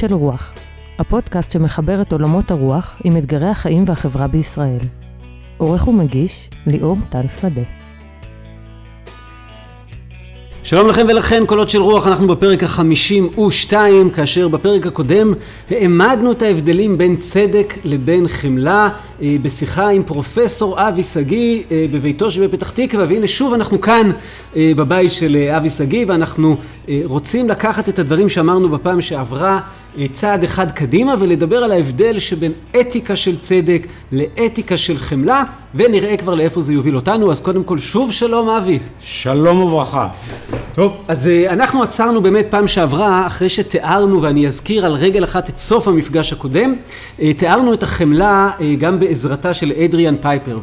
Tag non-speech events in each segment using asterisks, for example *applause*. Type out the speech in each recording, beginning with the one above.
של רוח, הפודקאסט שמחבר את עולמות הרוח עם אתגרי החיים והחברה בישראל. עורך ומגיש, ליאור טל שדה. שלום לכם ולכן, קולות של רוח, אנחנו בפרק החמישים ושתיים, כאשר בפרק הקודם העמדנו את ההבדלים בין צדק לבין חמלה אה, בשיחה עם פרופסור אבי שגיא אה, בביתו שבפתח תקווה, והנה שוב אנחנו כאן אה, בבית של אבי שגיא ואנחנו רוצים לקחת את הדברים שאמרנו בפעם שעברה צעד אחד קדימה ולדבר על ההבדל שבין אתיקה של צדק לאתיקה של חמלה ונראה כבר לאיפה זה יוביל אותנו אז קודם כל שוב שלום אבי. שלום וברכה. טוב. אז אנחנו עצרנו באמת פעם שעברה אחרי שתיארנו ואני אזכיר על רגל אחת את סוף המפגש הקודם תיארנו את החמלה גם בעזרתה של אדריאן פייפר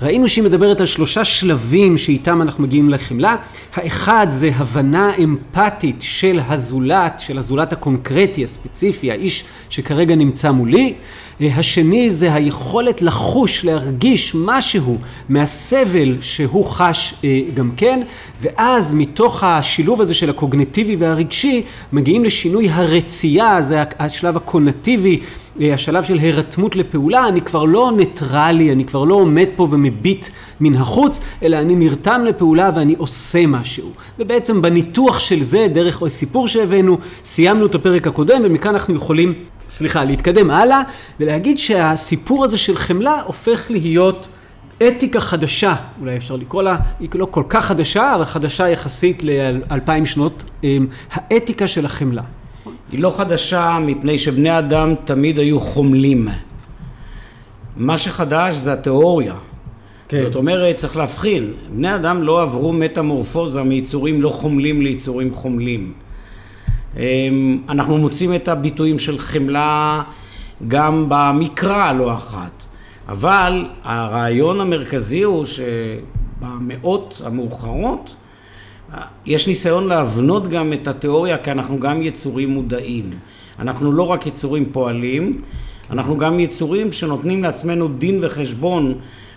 וראינו שהיא מדברת על שלושה שלבים שאיתם אנחנו מגיעים לחמלה האחד זה הבנה אמפתית של הזולת של הזולת הקונקרטי הספציפי האיש שכרגע נמצא מולי השני זה היכולת לחוש, להרגיש משהו מהסבל שהוא חש גם כן, ואז מתוך השילוב הזה של הקוגנטיבי והרגשי, מגיעים לשינוי הרצייה, זה השלב הקונטיבי, השלב של הרתמות לפעולה, אני כבר לא ניטרלי, אני כבר לא עומד פה ומביט מן החוץ, אלא אני נרתם לפעולה ואני עושה משהו. ובעצם בניתוח של זה, דרך סיפור שהבאנו, סיימנו את הפרק הקודם, ומכאן אנחנו יכולים סליחה, להתקדם הלאה ולהגיד שהסיפור הזה של חמלה הופך להיות אתיקה חדשה, אולי אפשר לקרוא לה, היא לא כל כך חדשה, אבל חדשה יחסית לאלפיים שנות, אמ, האתיקה של החמלה. היא לא חדשה מפני שבני אדם תמיד היו חומלים. מה שחדש זה התיאוריה. כן. זאת אומרת, צריך להבחין, בני אדם לא עברו מטמורפוזה מיצורים לא חומלים ליצורים חומלים. אמ, אנחנו מוצאים את הביטויים של חמלה גם במקרא לא אחת, אבל הרעיון המרכזי הוא שבמאות המאוחרות יש ניסיון להבנות גם את התיאוריה כי אנחנו גם יצורים מודעים. אנחנו לא רק יצורים פועלים, אנחנו גם יצורים שנותנים לעצמנו דין וחשבון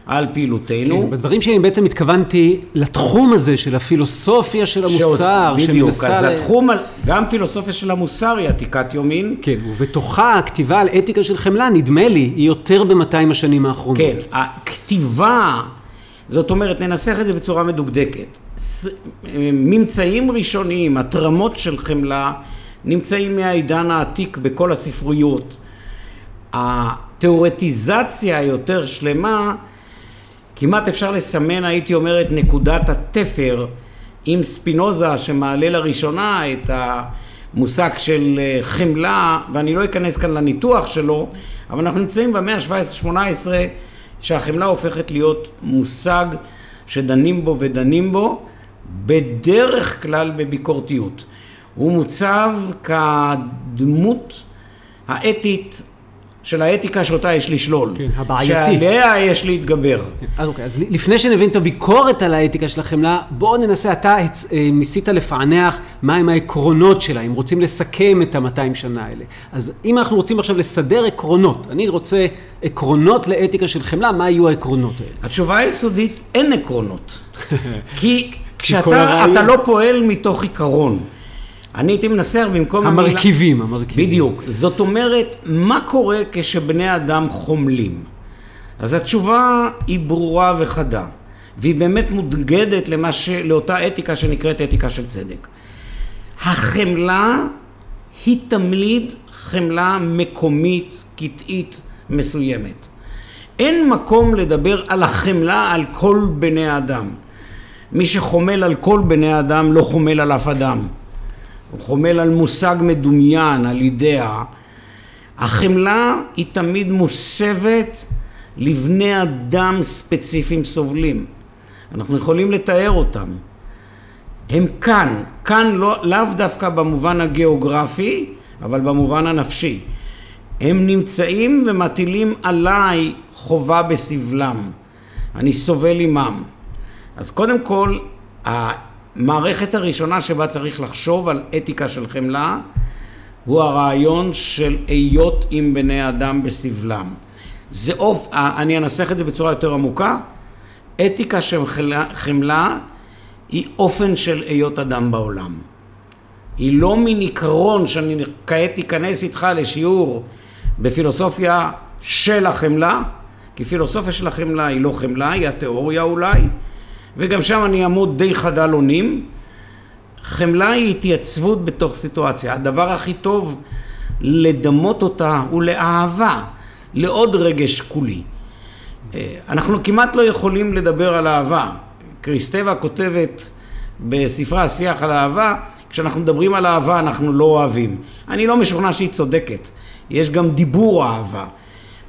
על פעילותנו. כן, בדברים שלי בעצם התכוונתי לתחום הזה של הפילוסופיה של המוסר, שעוש, בדיוק, אז ל... התחום, גם פילוסופיה של המוסר היא עתיקת יומין. כן, ובתוכה הכתיבה על אתיקה של חמלה, נדמה לי, היא יותר ב-200 השנים האחרונות. כן, הכתיבה, זאת אומרת, ננסח את זה בצורה מדוקדקת. ממצאים ראשוניים, התרמות של חמלה, נמצאים מהעידן העתיק בכל הספרויות. התיאורטיזציה היותר שלמה כמעט אפשר לסמן, הייתי אומר, את נקודת התפר עם ספינוזה שמעלה לראשונה את המושג של אה, חמלה, ואני לא אכנס כאן לניתוח שלו, אבל אנחנו נמצאים במאה ה-17-18 שהחמלה הופכת להיות מושג שדנים בו ודנים בו בדרך כלל בביקורתיות. הוא מוצב כדמות האתית של האתיקה שאותה יש לשלול. כן, הבעייתי. שעליה יש להתגבר. כן, אז אוקיי, אז לפני שנבין את הביקורת על האתיקה של החמלה, בואו ננסה, אתה אה, ניסית לפענח מהם העקרונות שלה, אם רוצים לסכם את המאתיים שנה האלה. אז אם אנחנו רוצים עכשיו לסדר עקרונות, אני רוצה עקרונות לאתיקה של חמלה, מה יהיו העקרונות האלה? התשובה היסודית, אין עקרונות. *laughs* כי כשאתה לא פועל מתוך עיקרון, אני הייתי מנסח במקום המרכיבים, המילה... המרכיבים. בדיוק. זאת אומרת, מה קורה כשבני אדם חומלים? אז התשובה היא ברורה וחדה, והיא באמת מודגדת ש... לאותה אתיקה שנקראת אתיקה של צדק. החמלה היא תמיד חמלה מקומית, קטעית, מסוימת. אין מקום לדבר על החמלה על כל בני האדם. מי שחומל על כל בני האדם לא חומל על אף אדם. הוא חומל על מושג מדומיין, על אידאה. החמלה היא תמיד מוסבת לבני אדם ספציפיים סובלים. אנחנו יכולים לתאר אותם. הם כאן, כאן לא, לאו דווקא במובן הגיאוגרפי, אבל במובן הנפשי. הם נמצאים ומטילים עליי חובה בסבלם. אני סובל עמם. אז קודם כל, המערכת הראשונה שבה צריך לחשוב על אתיקה של חמלה הוא הרעיון של היות עם בני אדם בסבלם. זה אוף, אני אנסח את זה בצורה יותר עמוקה, אתיקה של חמלה היא אופן של היות אדם בעולם. היא לא מין עיקרון שאני כעת אכנס איתך לשיעור בפילוסופיה של החמלה, כי פילוסופיה של החמלה היא לא חמלה, היא התיאוריה אולי, וגם שם אני אעמוד די חדל אונים. חמלה היא התייצבות בתוך סיטואציה. הדבר הכי טוב לדמות אותה הוא לאהבה, לעוד רגש כולי. אה, אנחנו כמעט לא יכולים לדבר על אהבה. קריסטבה כותבת בספרה השיח על אהבה, כשאנחנו מדברים על אהבה אנחנו לא אוהבים. אני לא משוכנע שהיא צודקת, יש גם דיבור אהבה,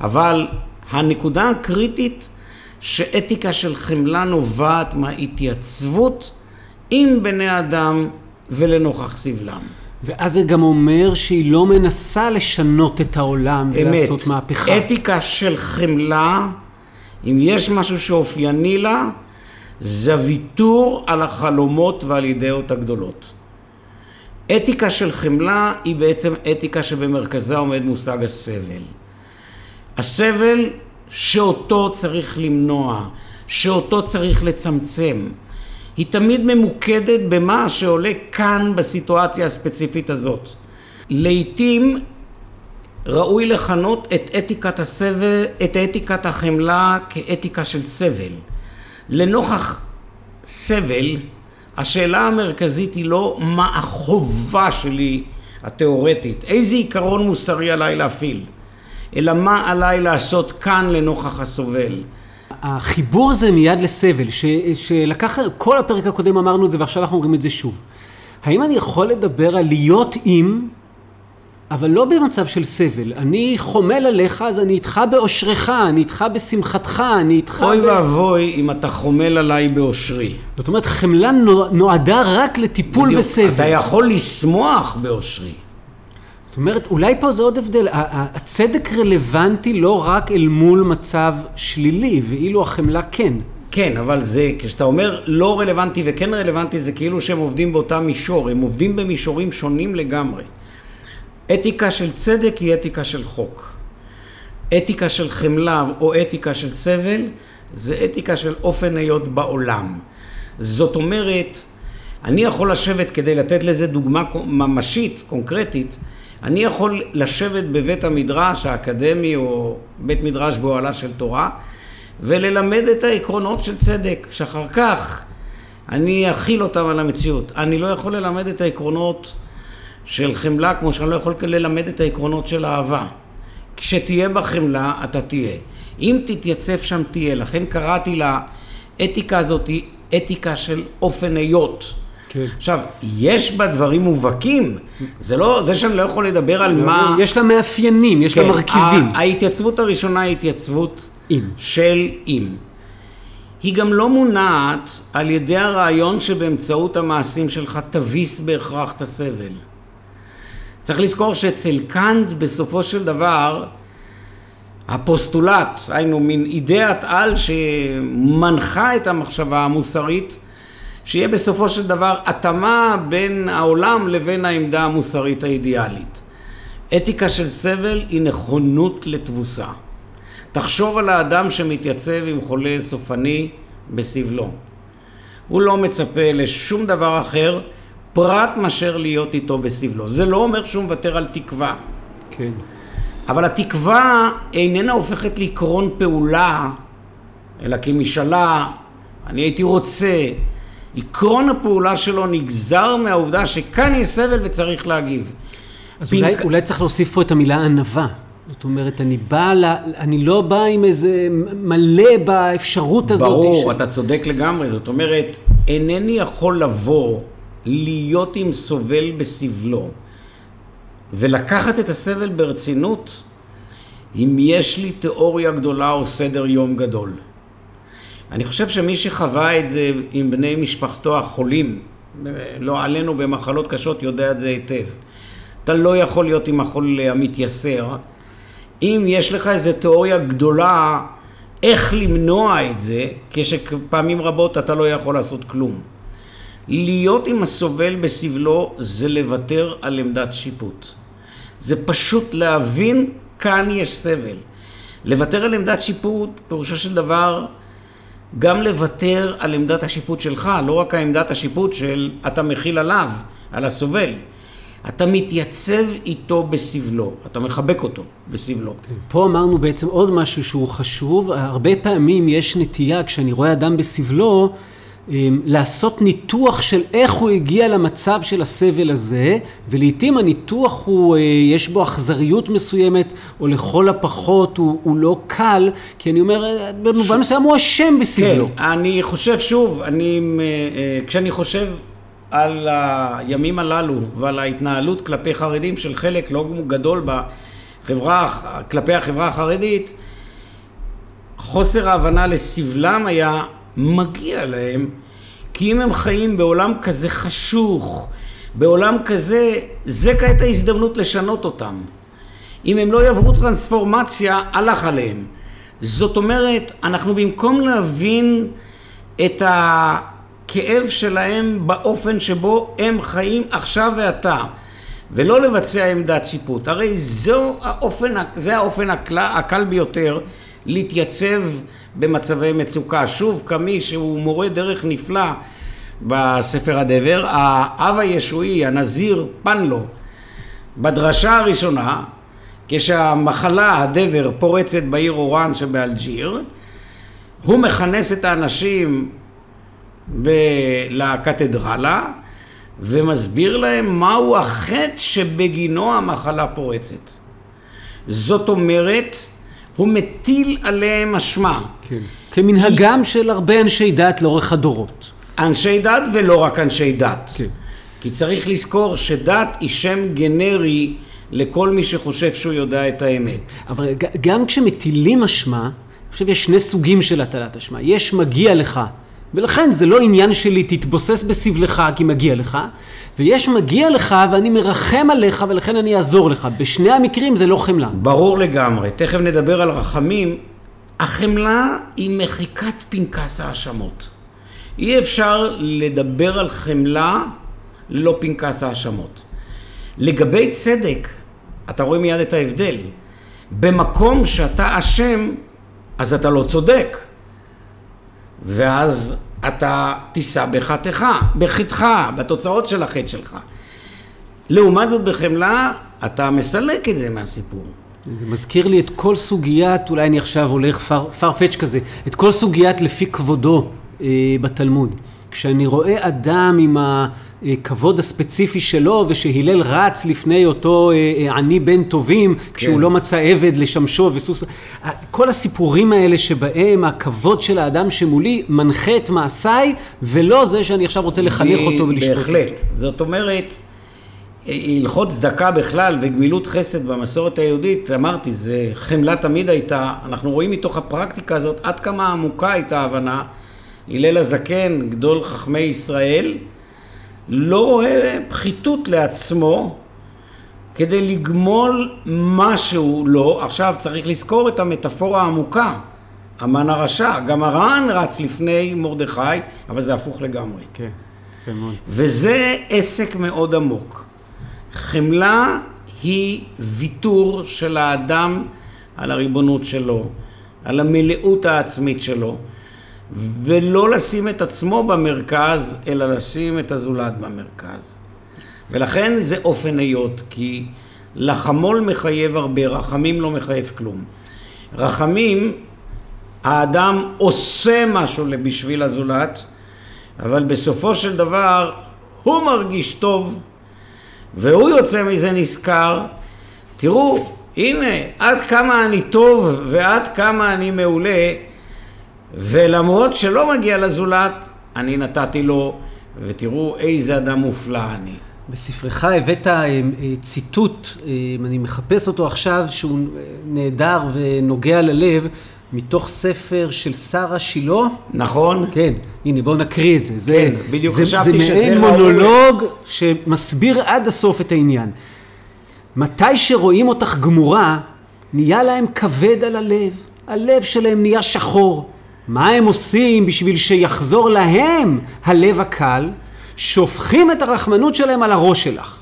אבל הנקודה הקריטית שאתיקה של חמלה נובעת מההתייצבות עם בני אדם ולנוכח סבלם. ואז זה גם אומר שהיא לא מנסה לשנות את העולם ולעשות אמת. מהפכה. אתיקה של חמלה, אם יש משהו שאופייני לה, זה ויתור על החלומות ועל אידאות הגדולות. אתיקה של חמלה היא בעצם אתיקה שבמרכזה עומד מושג הסבל. הסבל שאותו צריך למנוע, שאותו צריך לצמצם. היא תמיד ממוקדת במה שעולה כאן בסיטואציה הספציפית הזאת. לעתים ראוי לכנות את אתיקת הסבל, את אתיקת החמלה כאתיקה של סבל. לנוכח סבל, השאלה המרכזית היא לא מה החובה שלי התיאורטית, איזה עיקרון מוסרי עליי להפעיל, אלא מה עליי לעשות כאן לנוכח הסובל. החיבור הזה מיד לסבל, ש, שלקח, כל הפרק הקודם אמרנו את זה ועכשיו אנחנו אומרים את זה שוב. האם אני יכול לדבר על להיות עם, אבל לא במצב של סבל. אני חומל עליך, אז אני איתך באושרך, אני איתך בשמחתך, אני איתך... אוי ב... ואבוי אם אתה חומל עליי באושרי. זאת אומרת, חמלה נו- נועדה רק לטיפול בדיוק. בסבל. אתה יכול לשמוח באושרי. אומרת, אולי פה זה עוד הבדל. הצדק רלוונטי לא רק אל מול מצב שלילי, ואילו החמלה כן. כן, אבל זה, כשאתה אומר לא רלוונטי וכן רלוונטי, זה כאילו שהם עובדים באותה מישור, הם עובדים במישורים שונים לגמרי. אתיקה של צדק היא אתיקה של חוק. אתיקה של חמלה או אתיקה של סבל זה אתיקה של אופן היות בעולם. זאת אומרת, אני יכול לשבת כדי לתת לזה דוגמה ממשית, קונקרטית, אני יכול לשבת בבית המדרש האקדמי או בית מדרש באוהלה של תורה וללמד את העקרונות של צדק, שאחר כך אני אכיל אותם על המציאות. אני לא יכול ללמד את העקרונות של חמלה כמו שאני לא יכול ללמד את העקרונות של אהבה. כשתהיה בחמלה, אתה תהיה. אם תתייצב שם, תהיה. לכן קראתי לאתיקה הזאת אתיקה של אופן היות. כן. עכשיו, יש בה דברים מובהקים, זה לא, זה שאני לא יכול לדבר על מה... יש לה מאפיינים, יש לה כן, מרכיבים. ה- ההתייצבות הראשונה היא התייצבות עם. של עם. היא גם לא מונעת על ידי הרעיון שבאמצעות המעשים שלך תביס בהכרח את הסבל. צריך לזכור שאצל קאנט בסופו של דבר הפוסטולט, היינו מין אידאת על שמנחה את המחשבה המוסרית, שיהיה בסופו של דבר התאמה בין העולם לבין העמדה המוסרית האידיאלית. אתיקה של סבל היא נכונות לתבוסה. תחשוב על האדם שמתייצב עם חולה סופני בסבלו. הוא לא מצפה לשום דבר אחר פרט מאשר להיות איתו בסבלו. זה לא אומר שהוא מוותר על תקווה. כן. אבל התקווה איננה הופכת לעקרון פעולה, אלא כמשאלה, אני הייתי רוצה. עקרון הפעולה שלו נגזר מהעובדה שכאן יש סבל וצריך להגיב. אז פינק- אולי, אולי צריך להוסיף פה את המילה ענווה. זאת אומרת, אני בא, ל... אני לא בא עם איזה מלא באפשרות הזאת. ברור, ש- אתה צודק לגמרי. זאת אומרת, אינני יכול לבוא, להיות עם סובל בסבלו, ולקחת את הסבל ברצינות, אם יש לי תיאוריה גדולה או סדר יום גדול. אני חושב שמי שחווה את זה עם בני משפחתו החולים, לא עלינו במחלות קשות, יודע את זה היטב. אתה לא יכול להיות עם החולה המתייסר. אם יש לך איזו תיאוריה גדולה איך למנוע את זה, כשפעמים רבות אתה לא יכול לעשות כלום. להיות עם הסובל בסבלו זה לוותר על עמדת שיפוט. זה פשוט להבין כאן יש סבל. לוותר על עמדת שיפוט, פירושו של דבר, גם לוותר על עמדת השיפוט שלך, לא רק העמדת השיפוט של אתה מכיל עליו, על הסובל, אתה מתייצב איתו בסבלו, אתה מחבק אותו בסבלו. כן. פה אמרנו בעצם עוד משהו שהוא חשוב, הרבה פעמים יש נטייה כשאני רואה אדם בסבלו, לעשות ניתוח של איך הוא הגיע למצב של הסבל הזה, ולעיתים הניתוח הוא, אה, יש בו אכזריות מסוימת, או לכל הפחות הוא, הוא לא קל, כי אני אומר, אה, במובן ש... מסוים הוא אשם בסבלו. כן, אני חושב שוב, אני, אה, כשאני חושב על הימים הללו ועל ההתנהלות כלפי חרדים של חלק לא גדול בחברה, כלפי החברה החרדית, חוסר ההבנה לסבלם היה מגיע להם, כי אם הם חיים בעולם כזה חשוך, בעולם כזה, זה כעת ההזדמנות לשנות אותם. אם הם לא יעברו טרנספורמציה, הלך עליהם. זאת אומרת, אנחנו במקום להבין את הכאב שלהם באופן שבו הם חיים עכשיו ועתה, ולא לבצע עמדת שיפוט, הרי זו האופן, זה האופן הקל, הקל ביותר להתייצב במצבי מצוקה. שוב, כמי שהוא מורה דרך נפלא בספר הדבר, האב הישועי, הנזיר פנלו, בדרשה הראשונה, כשהמחלה, הדבר, פורצת בעיר אורן שבאלג'יר, הוא מכנס את האנשים ב... לקתדרלה ומסביר להם מהו החטא שבגינו המחלה פורצת. זאת אומרת, הוא מטיל עליהם אשמה. כן. כמנהגם כי... של הרבה אנשי דת לאורך הדורות. אנשי דת ולא רק אנשי דת. כן. כי צריך לזכור שדת היא שם גנרי לכל מי שחושב שהוא יודע את האמת. אבל גם כשמטילים אשמה, אני חושב יש שני סוגים של הטלת אשמה. יש מגיע לך, ולכן זה לא עניין שלי, תתבוסס בסבלך כי מגיע לך, ויש מגיע לך ואני מרחם עליך ולכן אני אעזור לך. בשני המקרים זה לא חמלה. ברור לגמרי. תכף נדבר על רחמים. החמלה היא מחיקת פנקס האשמות. אי אפשר לדבר על חמלה ללא פנקס האשמות. לגבי צדק, אתה רואה מיד את ההבדל. במקום שאתה אשם, אז אתה לא צודק. ואז אתה תישא בחטאך, בחטאך, בתוצאות של החטא שלך. לעומת זאת בחמלה, אתה מסלק את זה מהסיפור. זה מזכיר לי את כל סוגיית, אולי אני עכשיו הולך פרפץ' כזה, את כל סוגיית לפי כבודו אה, בתלמוד. כשאני רואה אדם עם הכבוד הספציפי שלו ושהלל רץ לפני אותו אה, אה, עני בן טובים כן. כשהוא לא מצא עבד לשמשו וסוס כל הסיפורים האלה שבהם הכבוד של האדם שמולי מנחה את מעשיי ולא זה שאני עכשיו רוצה לחנך אותו ולשפוט אותו. בהחלט, זאת אומרת הלכות צדקה בכלל וגמילות חסד במסורת היהודית, אמרתי, זה חמלה תמיד הייתה, אנחנו רואים מתוך הפרקטיקה הזאת עד כמה עמוקה הייתה ההבנה הלל הזקן, גדול חכמי ישראל, לא רואה פחיתות לעצמו כדי לגמול משהו לא. עכשיו צריך לזכור את המטאפורה העמוקה, המן הרשע. גם הרען רץ לפני מרדכי, אבל זה הפוך לגמרי. כן, יפה מאוד. וזה עסק מאוד עמוק. חמלה היא ויתור של האדם על הריבונות שלו, על המלאות העצמית שלו. ולא לשים את עצמו במרכז, אלא לשים את הזולת במרכז. ולכן זה אופן היות, כי לחמול מחייב הרבה, רחמים לא מחייב כלום. רחמים, האדם עושה משהו בשביל הזולת, אבל בסופו של דבר הוא מרגיש טוב, והוא יוצא מזה נשכר. תראו, הנה, עד כמה אני טוב ועד כמה אני מעולה, ולמרות שלא מגיע לזולת, אני נתתי לו, ותראו איזה אדם מופלא אני. בספרך הבאת אה, אה, ציטוט, אה, אני מחפש אותו עכשיו, שהוא נהדר ונוגע ללב, מתוך ספר של שרה שילה. נכון. כן, הנה בואו נקריא את זה. כן, זה, בדיוק זה, חשבתי שזה ראוי. זה מעין מונולוג שמסביר עד הסוף את העניין. מתי שרואים אותך גמורה, נהיה להם כבד על הלב. הלב שלהם נהיה שחור. מה הם עושים בשביל שיחזור להם הלב הקל? שופכים את הרחמנות שלהם על הראש שלך.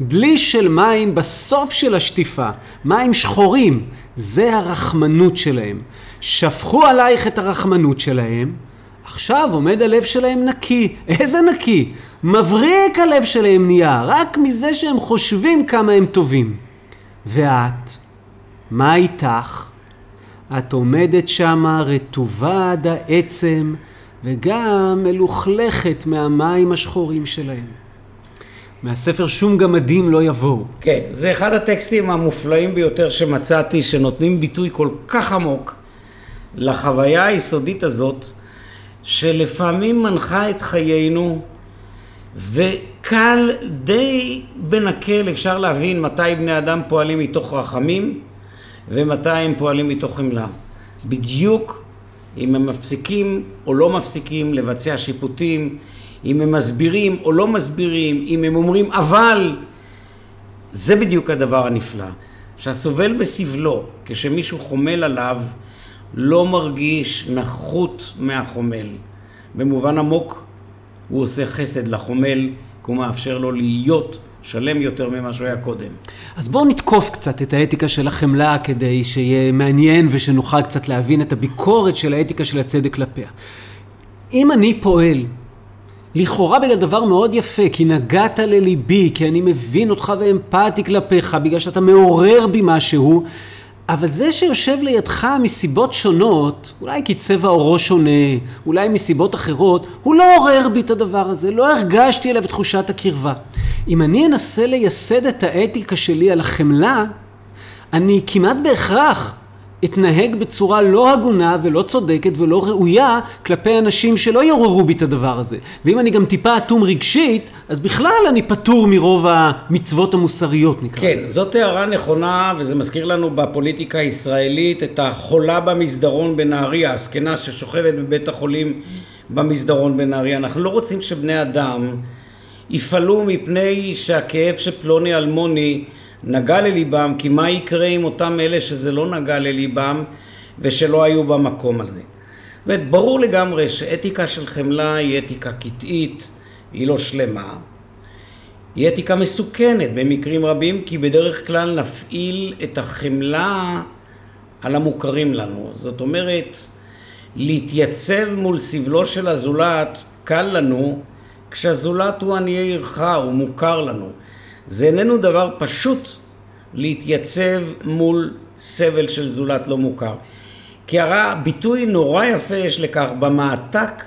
דלי של מים בסוף של השטיפה, מים שחורים, זה הרחמנות שלהם. שפכו עלייך את הרחמנות שלהם, עכשיו עומד הלב שלהם נקי. *laughs* איזה נקי? מבריק הלב שלהם נהיה, רק מזה שהם חושבים כמה הם טובים. ואת, מה איתך? את עומדת שמה רטובה עד העצם, וגם מלוכלכת מהמים השחורים שלהם. מהספר שום גמדים לא יבואו. כן, זה אחד הטקסטים המופלאים ביותר שמצאתי, שנותנים ביטוי כל כך עמוק לחוויה היסודית הזאת, שלפעמים מנחה את חיינו, וקל, די בנקל, אפשר להבין מתי בני אדם פועלים מתוך רחמים, ומתי הם פועלים מתוך חמלה. בדיוק אם הם מפסיקים או לא מפסיקים לבצע שיפוטים, אם הם מסבירים או לא מסבירים, אם הם אומרים אבל, זה בדיוק הדבר הנפלא. שהסובל בסבלו, כשמישהו חומל עליו, לא מרגיש נחות מהחומל. במובן עמוק הוא עושה חסד לחומל, כי הוא מאפשר לו להיות שלם יותר ממה שהוא היה קודם. אז בואו נתקוף קצת את האתיקה של החמלה כדי שיהיה מעניין ושנוכל קצת להבין את הביקורת של האתיקה של הצדק כלפיה. אם אני פועל לכאורה בגלל דבר מאוד יפה, כי נגעת לליבי, כי אני מבין אותך ואמפתי כלפיך, בגלל שאתה מעורר בי משהו, אבל זה שיושב לידך מסיבות שונות, אולי כי צבע עורו שונה, אולי מסיבות אחרות, הוא לא עורר בי את הדבר הזה, לא הרגשתי אליו את תחושת הקרבה. אם אני אנסה לייסד את האתיקה שלי על החמלה, אני כמעט בהכרח אתנהג בצורה לא הגונה ולא צודקת ולא ראויה כלפי אנשים שלא יעוררו בי את הדבר הזה. ואם אני גם טיפה אטום רגשית, אז בכלל אני פטור מרוב המצוות המוסריות נקרא כן, לזה. כן, זאת הערה נכונה, וזה מזכיר לנו בפוליטיקה הישראלית את החולה במסדרון בנהריה, הזקנה ששוכבת בבית החולים במסדרון בנהריה. אנחנו לא רוצים שבני אדם יפעלו מפני שהכאב של פלוני אלמוני נגע לליבם, כי מה יקרה עם אותם אלה שזה לא נגע לליבם ושלא היו במקום הזה. זאת ברור לגמרי שאתיקה של חמלה היא אתיקה קטעית, היא לא שלמה. היא אתיקה מסוכנת במקרים רבים, כי בדרך כלל נפעיל את החמלה על המוכרים לנו. זאת אומרת, להתייצב מול סבלו של הזולת קל לנו, כשהזולת הוא עניי עירך, הוא מוכר לנו. זה איננו דבר פשוט להתייצב מול סבל של זולת לא מוכר. כי הרי ביטוי נורא יפה יש לכך במעתק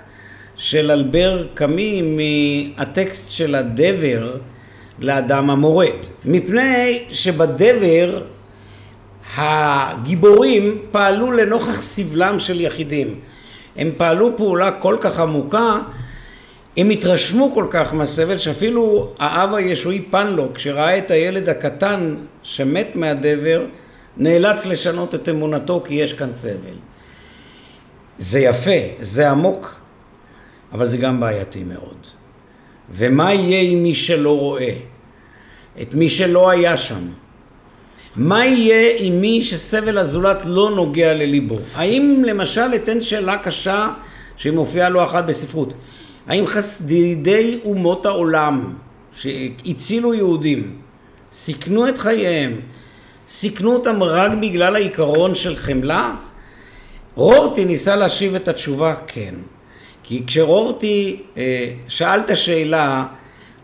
של אלבר קאמי מהטקסט של הדבר לאדם המורד. מפני שבדבר הגיבורים פעלו לנוכח סבלם של יחידים. הם פעלו פעולה כל כך עמוקה הם התרשמו כל כך מהסבל שאפילו האב הישועי פנלו כשראה את הילד הקטן שמת מהדבר נאלץ לשנות את אמונתו כי יש כאן סבל. זה יפה, זה עמוק, אבל זה גם בעייתי מאוד. ומה יהיה עם מי שלא רואה? את מי שלא היה שם? מה יהיה עם מי שסבל הזולת לא נוגע לליבו? האם למשל אתן שאלה קשה שמופיעה לא אחת בספרות האם חסידי אומות העולם שהצילו יהודים, סיכנו את חייהם, סיכנו אותם רק בגלל העיקרון של חמלה? רורטי ניסה להשיב את התשובה כן. כי כשרורטי אה, שאל את השאלה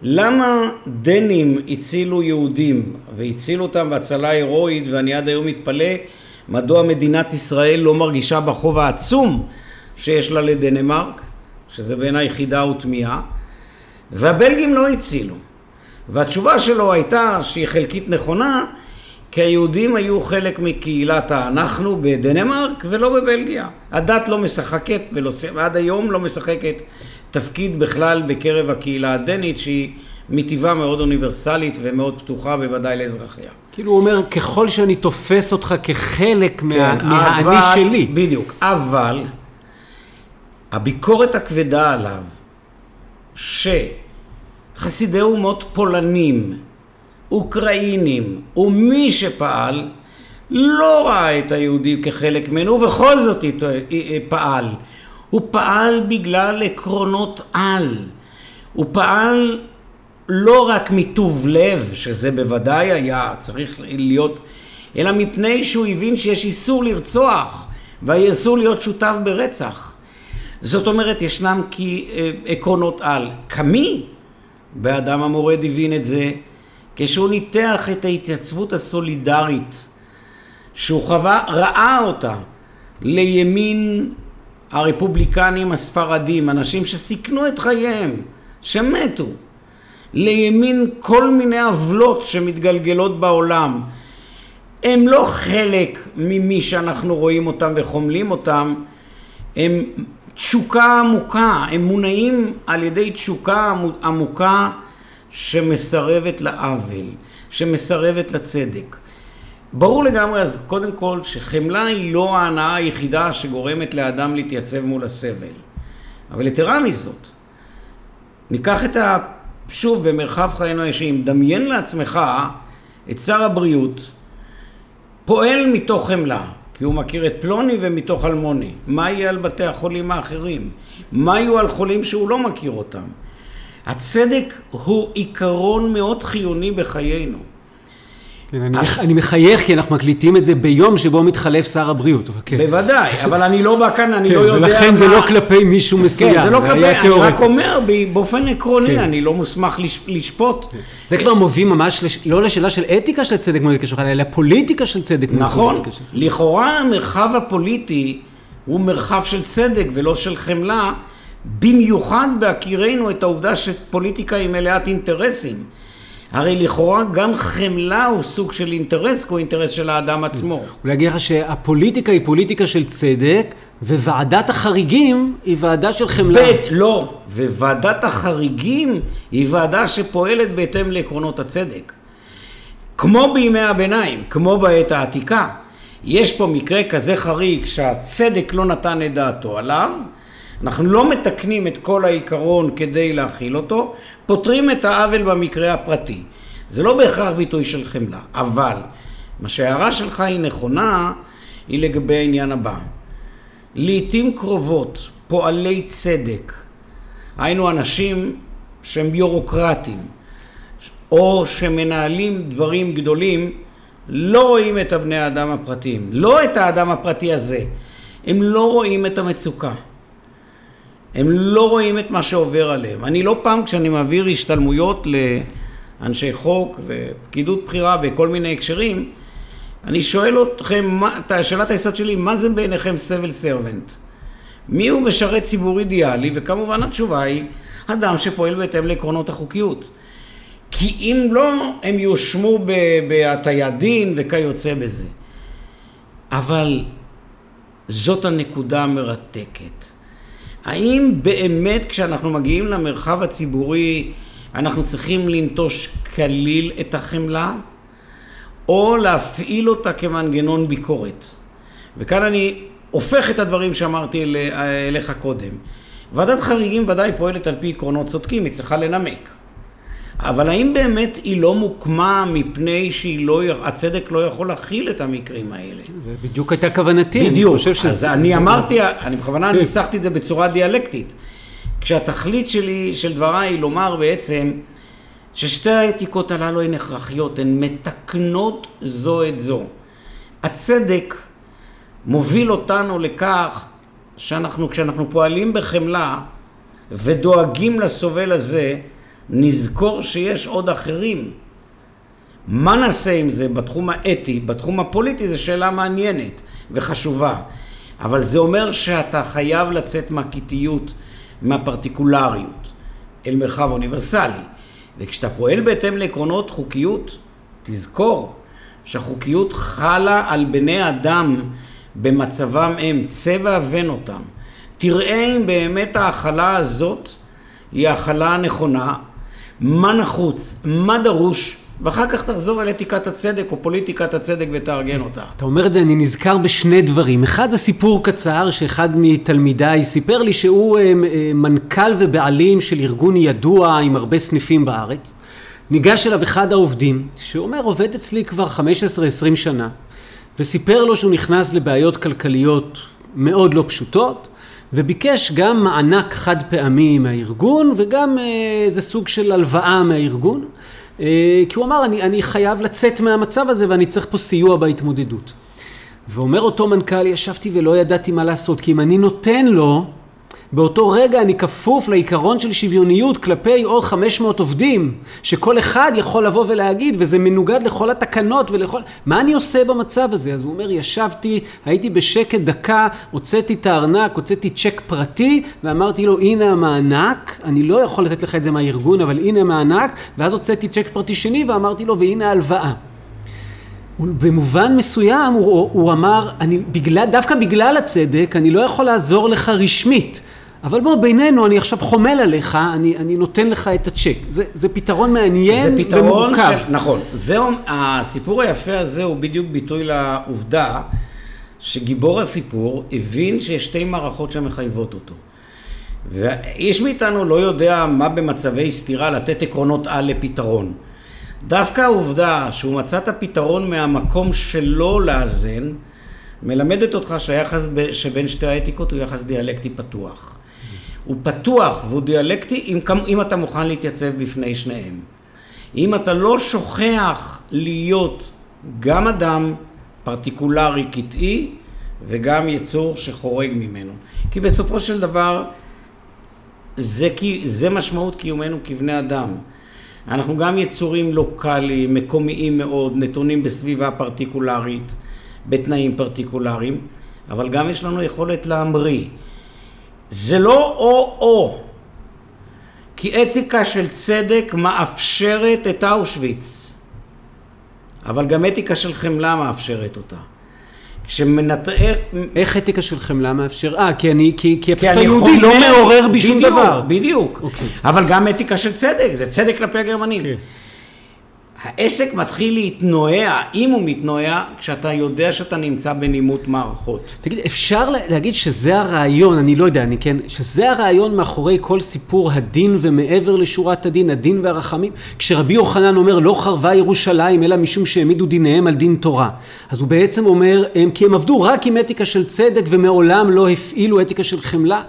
למה דנים הצילו יהודים והצילו אותם בהצלה הירואית ואני עד היום מתפלא מדוע מדינת ישראל לא מרגישה בחוב העצום שיש לה לדנמרק שזה בעיניי חידה ותמיהה, והבלגים לא הצילו. והתשובה שלו הייתה שהיא חלקית נכונה, כי היהודים היו חלק מקהילת האנחנו בדנמרק ולא בבלגיה. הדת לא משחקת, ולא, ועד היום לא משחקת תפקיד בכלל בקרב הקהילה הדנית שהיא מטבעה מאוד אוניברסלית ומאוד פתוחה בוודאי לאזרחיה. כאילו הוא אומר, ככל שאני תופס אותך כחלק כן, מה, מהאני שלי. בדיוק, אבל הביקורת הכבדה עליו שחסידי אומות פולנים, אוקראינים ומי שפעל לא ראה את היהודים כחלק ממנו ובכל זאת פעל. הוא פעל בגלל עקרונות על. הוא פעל לא רק מטוב לב, שזה בוודאי היה צריך להיות, אלא מפני שהוא הבין שיש איסור לרצוח והאיסור להיות שותף ברצח. זאת אומרת, ישנם אה, עקרונות על. קמי, באדם המורד הבין את זה, כשהוא ניתח את ההתייצבות הסולידרית שהוא חווה, ראה אותה לימין הרפובליקנים הספרדים, אנשים שסיכנו את חייהם, שמתו, לימין כל מיני עוולות שמתגלגלות בעולם. הם לא חלק ממי שאנחנו רואים אותם וחומלים אותם, הם תשוקה עמוקה, הם מונעים על ידי תשוקה עמוקה שמסרבת לעוול, שמסרבת לצדק. ברור לגמרי אז קודם כל שחמלה היא לא ההנאה היחידה שגורמת לאדם להתייצב מול הסבל. אבל יתרה מזאת, ניקח את ה... שוב, במרחב חיינו האישיים, דמיין לעצמך את שר הבריאות פועל מתוך חמלה, כי הוא מכיר את פלוני ומתוך אלמוני. מה יהיה על בתי החולים האחרים? מה יהיו על חולים שהוא לא מכיר אותם? הצדק הוא עיקרון מאוד חיוני בחיינו. כן, אני, אש... אני מחייך כי אנחנו מקליטים את זה ביום שבו מתחלף שר הבריאות. כן. בוודאי, אבל אני לא בא כאן, אני כן, לא יודע מה... ולכן זה לא כלפי מישהו מסוים, כן, זה לא כלפי, אני רק אומר באופן עקרוני, כן. אני לא מוסמך לש, לשפוט. כן. זה כבר מוביל ממש, לש, לא לשאלה של אתיקה של צדק מול שלך, אלא לפוליטיקה של צדק מול נכון, לכאורה המרחב הפוליטי הוא מרחב של צדק ולא של חמלה, במיוחד בהכירנו את העובדה שפוליטיקה היא מלאת אינטרסים. הרי לכאורה גם חמלה הוא סוג של אינטרס, כי הוא אינטרס של האדם עצמו. אולי אגיד לך שהפוליטיקה היא פוליטיקה של צדק, וועדת החריגים היא ועדה של חמלה. בית, לא. וועדת החריגים היא ועדה שפועלת בהתאם לעקרונות הצדק. כמו בימי הביניים, כמו בעת העתיקה. יש פה מקרה כזה חריג שהצדק לא נתן את דעתו עליו, אנחנו לא מתקנים את כל העיקרון כדי להכיל אותו, פותרים את העוול במקרה הפרטי. זה לא בהכרח ביטוי של חמלה, אבל מה שההערה שלך היא נכונה, היא לגבי העניין הבא. לעתים קרובות פועלי צדק, היינו אנשים שהם ביורוקרטים, או שמנהלים דברים גדולים, לא רואים את הבני האדם הפרטיים, לא את האדם הפרטי הזה, הם לא רואים את המצוקה. הם לא רואים את מה שעובר עליהם. אני לא פעם כשאני מעביר השתלמויות לאנשי חוק ופקידות בכירה בכל מיני הקשרים, אני שואל אתכם, את שאלת היסוד שלי, מה זה בעיניכם סבל סרבנט? מי הוא משרת ציבור אידיאלי? וכמובן התשובה היא, אדם שפועל בהתאם לעקרונות החוקיות. כי אם לא, הם יושמו בהטיית דין וכיוצא בזה. אבל זאת הנקודה המרתקת. האם באמת כשאנחנו מגיעים למרחב הציבורי אנחנו צריכים לנטוש כליל את החמלה או להפעיל אותה כמנגנון ביקורת? וכאן אני הופך את הדברים שאמרתי אליך קודם. ועדת חריגים ודאי פועלת על פי עקרונות צודקים, היא צריכה לנמק. אבל האם באמת היא לא מוקמה מפני שהצדק לא, לא יכול להכיל את המקרים האלה? זה בדיוק הייתה כוונתי. בדיוק. אני אז שזה... אני אמרתי, אני בכוונה כן. ניסחתי את זה בצורה דיאלקטית. כשהתכלית שלי, של דבריי, היא לומר בעצם ששתי האתיקות הללו הן הכרחיות, הן מתקנות זו את זו. הצדק מוביל אותנו לכך שאנחנו, כשאנחנו פועלים בחמלה ודואגים לסובל הזה, נזכור שיש עוד אחרים. מה נעשה עם זה בתחום האתי, בתחום הפוליטי, זו שאלה מעניינת וחשובה. אבל זה אומר שאתה חייב לצאת מהכיתיות, מהפרטיקולריות, אל מרחב אוניברסלי. וכשאתה פועל בהתאם לעקרונות חוקיות, תזכור שהחוקיות חלה על בני אדם במצבם הם, צבע אבן אותם. תראה אם באמת ההכלה הזאת היא ההכלה הנכונה, מה נחוץ, מה דרוש, ואחר כך תחזור אל אתיקת הצדק או פוליטיקת הצדק ותארגן אותה. אתה אומר את זה, אני נזכר בשני דברים. אחד זה סיפור קצר שאחד מתלמידיי סיפר לי שהוא אה, אה, מנכ"ל ובעלים של ארגון ידוע עם הרבה סניפים בארץ. ניגש אליו אחד העובדים, שאומר עובד אצלי כבר 15-20 שנה, וסיפר לו שהוא נכנס לבעיות כלכליות מאוד לא פשוטות, וביקש גם מענק חד פעמי מהארגון וגם אה, איזה סוג של הלוואה מהארגון אה, כי הוא אמר אני, אני חייב לצאת מהמצב הזה ואני צריך פה סיוע בהתמודדות. ואומר אותו מנכ"ל ישבתי ולא ידעתי מה לעשות כי אם אני נותן לו באותו רגע אני כפוף לעיקרון של שוויוניות כלפי עוד 500 עובדים, שכל אחד יכול לבוא ולהגיד, וזה מנוגד לכל התקנות ולכל... מה אני עושה במצב הזה? אז הוא אומר, ישבתי, הייתי בשקט דקה, הוצאתי את הארנק, הוצאתי צ'ק פרטי, ואמרתי לו, הנה המענק, אני לא יכול לתת לך את זה מהארגון, אבל הנה המענק, ואז הוצאתי צ'ק פרטי שני, ואמרתי לו, והנה ההלוואה. במובן מסוים הוא, הוא אמר, אני, בגלל, דווקא בגלל הצדק, אני לא יכול לעזור לך רשמית. אבל בוא, בינינו, אני עכשיו חומל עליך, אני, אני נותן לך את הצ'ק. זה, זה פתרון מעניין זה פתרון ומורכב. של, נכון. זהו, הסיפור היפה הזה הוא בדיוק ביטוי לעובדה שגיבור הסיפור הבין שיש שתי מערכות שמחייבות אותו. ואיש מאיתנו לא יודע מה במצבי סתירה לתת עקרונות על לפתרון. דווקא העובדה שהוא מצא את הפתרון מהמקום שלו לאזן, מלמדת אותך שהיחס שבין שתי האתיקות הוא יחס דיאלקטי פתוח. הוא פתוח והוא דיאלקטי אם, אם אתה מוכן להתייצב בפני שניהם. אם אתה לא שוכח להיות גם אדם פרטיקולרי קטעי וגם יצור שחורג ממנו. כי בסופו של דבר זה, זה משמעות קיומנו כבני אדם. אנחנו גם יצורים לוקאליים, מקומיים מאוד, נתונים בסביבה פרטיקולרית, בתנאים פרטיקולריים, אבל גם יש לנו יכולת להמריא. זה לא או-או, כי אתיקה של צדק מאפשרת את אושוויץ, אבל גם אתיקה של חמלה מאפשרת אותה. כשמנתח... איך אתיקה של חמלה מאפשר? אה, כי אני, כי, כי הפשוט היהודי לא מעורר בי שום דבר. בדיוק, בדיוק. אוקיי. אבל גם אתיקה של צדק, זה צדק כלפי הגרמנים. Okay. העסק מתחיל להתנועע, אם הוא מתנועע, כשאתה יודע שאתה נמצא בנימות מערכות. תגיד, אפשר להגיד שזה הרעיון, אני לא יודע, אני כן, שזה הרעיון מאחורי כל סיפור הדין ומעבר לשורת הדין, הדין והרחמים? כשרבי יוחנן אומר, לא חרבה ירושלים, אלא משום שהעמידו דיניהם על דין תורה. אז הוא בעצם אומר, הם, כי הם עבדו רק עם אתיקה של צדק ומעולם לא הפעילו אתיקה של חמלה.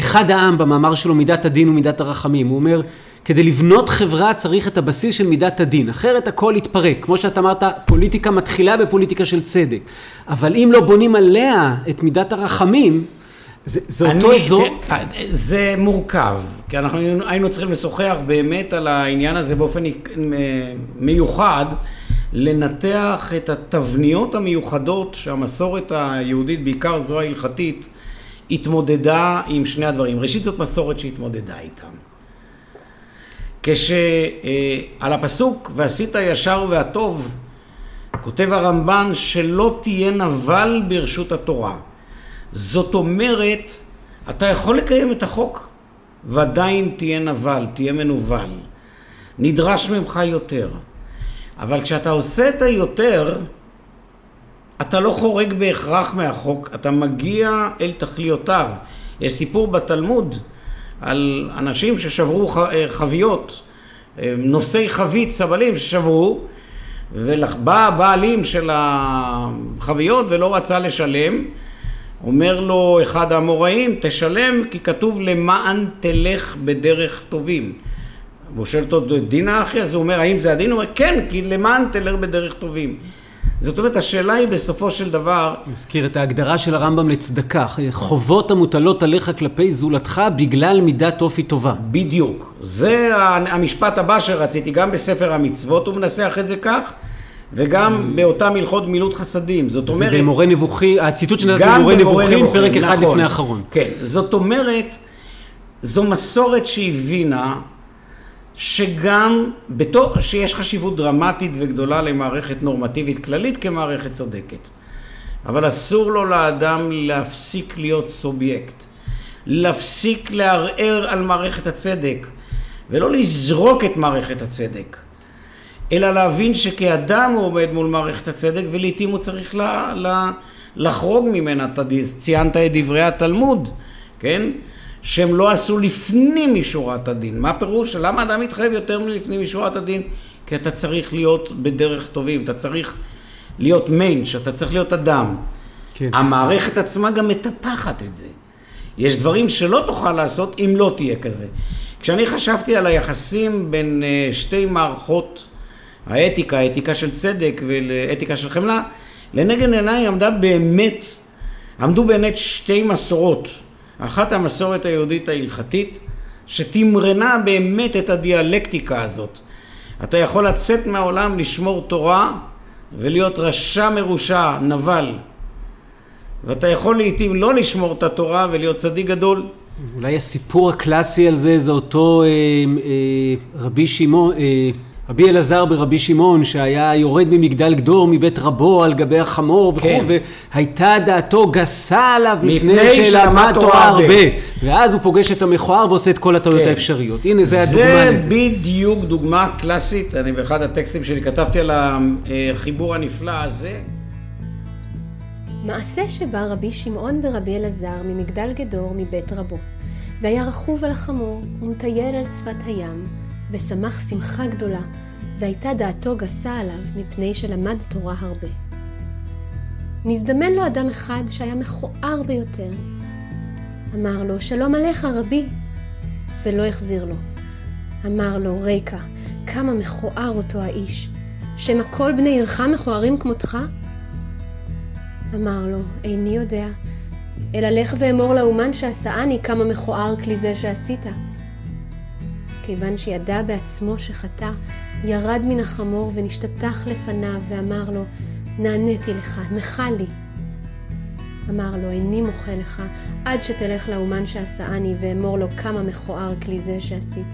אחד העם במאמר שלו, מידת הדין ומידת הרחמים, הוא אומר, כדי לבנות חברה צריך את הבסיס של מידת הדין, אחרת הכל יתפרק. כמו שאתה אמרת, פוליטיקה מתחילה בפוליטיקה של צדק. אבל אם לא בונים עליה את מידת הרחמים, זה, זה אני, אותו אזור? כן, זה מורכב, כי אנחנו היינו צריכים לשוחח באמת על העניין הזה באופן מיוחד, לנתח את התבניות המיוחדות שהמסורת היהודית, בעיקר זו ההלכתית, התמודדה עם שני הדברים. ראשית זאת מסורת שהתמודדה איתם. כשעל הפסוק ועשית ישר והטוב כותב הרמב"ן שלא תהיה נבל ברשות התורה. זאת אומרת, אתה יכול לקיים את החוק ועדיין תהיה נבל, תהיה מנוול. נדרש ממך יותר. אבל כשאתה עושה את היותר, אתה לא חורג בהכרח מהחוק, אתה מגיע אל תכליותיו. יש סיפור בתלמוד על אנשים ששברו אה, חביות, אה, נושאי חבית, סבלים ששברו, ובא הבעלים של החביות ולא רצה לשלם, אומר לו אחד האמוראים, תשלם כי כתוב למען תלך בדרך טובים. והוא שואל אותו, דין האחי? אז הוא אומר, האם זה הדין? הוא אומר, כן, כי למען תלך בדרך טובים. זאת אומרת, השאלה היא בסופו של דבר... מזכיר את ההגדרה של הרמב"ם לצדקה, חובות המוטלות עליך כלפי זולתך בגלל מידת אופי טובה. בדיוק. זה המשפט הבא שרציתי, גם בספר המצוות הוא מנסח את זה כך. וגם באותם הלכות מילות חסדים, זאת אומרת... זה במורה נבוכי, הציטוט שנתתי במורה נבוכים, פרק אחד נכון, לפני האחרון. כן, זאת אומרת, זו מסורת שהבינה שגם בתור, שיש חשיבות דרמטית וגדולה למערכת נורמטיבית כללית כמערכת צודקת. אבל אסור לו לאדם להפסיק להיות סובייקט. להפסיק לערער על מערכת הצדק, ולא לזרוק את מערכת הצדק, אלא להבין שכאדם הוא עומד מול מערכת הצדק, ולעיתים הוא צריך לה, לה, לחרוג ממנה. אתה ציינת את דברי התלמוד, כן? שהם לא עשו לפנים משורת הדין. מה פירוש? למה אדם מתחייב יותר מלפנים משורת הדין? כי אתה צריך להיות בדרך טובים, אתה צריך להיות מיינש, אתה צריך להיות אדם. כן. המערכת עצמה גם מטפחת את זה. יש דברים שלא תוכל לעשות אם לא תהיה כזה. כשאני חשבתי על היחסים בין אה, שתי מערכות האתיקה, האתיקה של צדק ואתיקה של חמלה, לנגד עיניי עמדה באמת, עמדו באמת שתי מסורות. אחת המסורת היהודית ההלכתית, שתמרנה באמת את הדיאלקטיקה הזאת. אתה יכול לצאת מהעולם, לשמור תורה ולהיות רשע מרושע, נבל. ואתה יכול לעיתים לא לשמור את התורה ולהיות צדיק גדול. אולי הסיפור הקלאסי על זה, זה אותו אה, אה, רבי שמעון, אה, רבי אלעזר ברבי שמעון, שהיה יורד ממגדל גדור מבית רבו על גבי החמור וכו', כן. והייתה דעתו גסה עליו מפני שלמד תורה הרבה. הרבה. ואז הוא פוגש את המכוער ועושה את כל הטעויות כן. האפשריות. הנה, זה הדוגמה זה לזה. בדיוק דוגמה קלאסית, אני באחד הטקסטים שלי כתבתי על החיבור הנפלא הזה. מעשה שבא רבי שמעון ורבי אלעזר ממגדל גדור מבית רבו, והיה רכוב על החמור, ומטייל על שפת הים, ושמח שמחה גדולה, והייתה דעתו גסה עליו, מפני שלמד תורה הרבה. נזדמן לו אדם אחד שהיה מכוער ביותר. אמר לו, שלום עליך רבי, ולא החזיר לו. אמר לו, ריקה, כמה מכוער אותו האיש, שמא כל בני עירך מכוערים כמותך? אמר לו, איני יודע, אלא לך ואמור לאומן שעשאני כמה מכוער כלי זה שעשית. כיוון שידע בעצמו שחטא, ירד מן החמור ונשתטח לפניו ואמר לו, נעניתי לך, מחה לי. אמר לו, איני מוחה לך, עד שתלך לאומן שעשאני ואמור לו כמה מכוער כלי זה שעשית.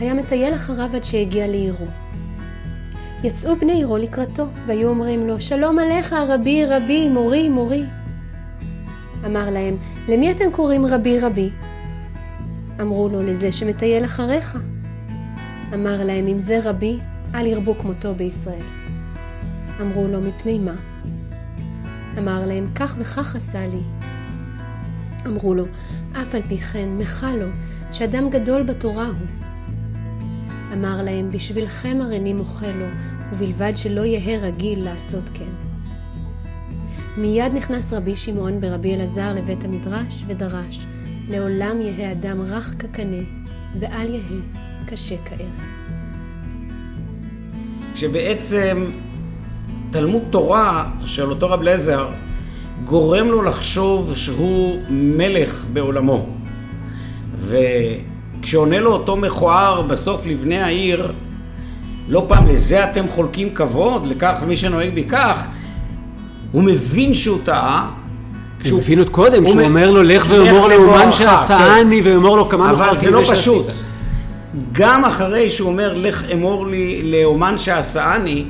היה מטייל אחריו עד שהגיע לעירו. יצאו בני עירו לקראתו, והיו אומרים לו, שלום עליך, רבי, רבי, מורי, מורי. אמר להם, למי אתם קוראים רבי, רבי? אמרו לו, לזה שמטייל אחריך. אמר להם, אם זה רבי, אל ירבו כמותו בישראל. אמרו לו, מפני מה? אמר להם, כך וכך עשה לי. אמרו לו, אף על פי כן, מחה לו, שאדם גדול בתורה הוא. אמר להם, בשבילכם הריני מוחה לו, ובלבד שלא יהא רגיל לעשות כן. מיד נכנס רבי שמעון ברבי אלעזר לבית המדרש ודרש, לעולם יהא אדם רך כקנה, ואל יהא קשה כארז. שבעצם תלמוד תורה של אותו רב לזר גורם לו לחשוב שהוא מלך בעולמו. וכשעונה לו אותו מכוער בסוף לבני העיר, לא פעם לזה אתם חולקים כבוד, לכך מי שנוהג בי כך, הוא מבין שהוא טעה. הוא הבין עוד קודם, הוא שהוא אומר לו, לך לאמור לאומן לך", שעשאני, ואמור לו כמה אבל מכוער זה כלי לא. פשוט. גם אחרי שהוא אומר, לך אמור לי לאומן שעשאני,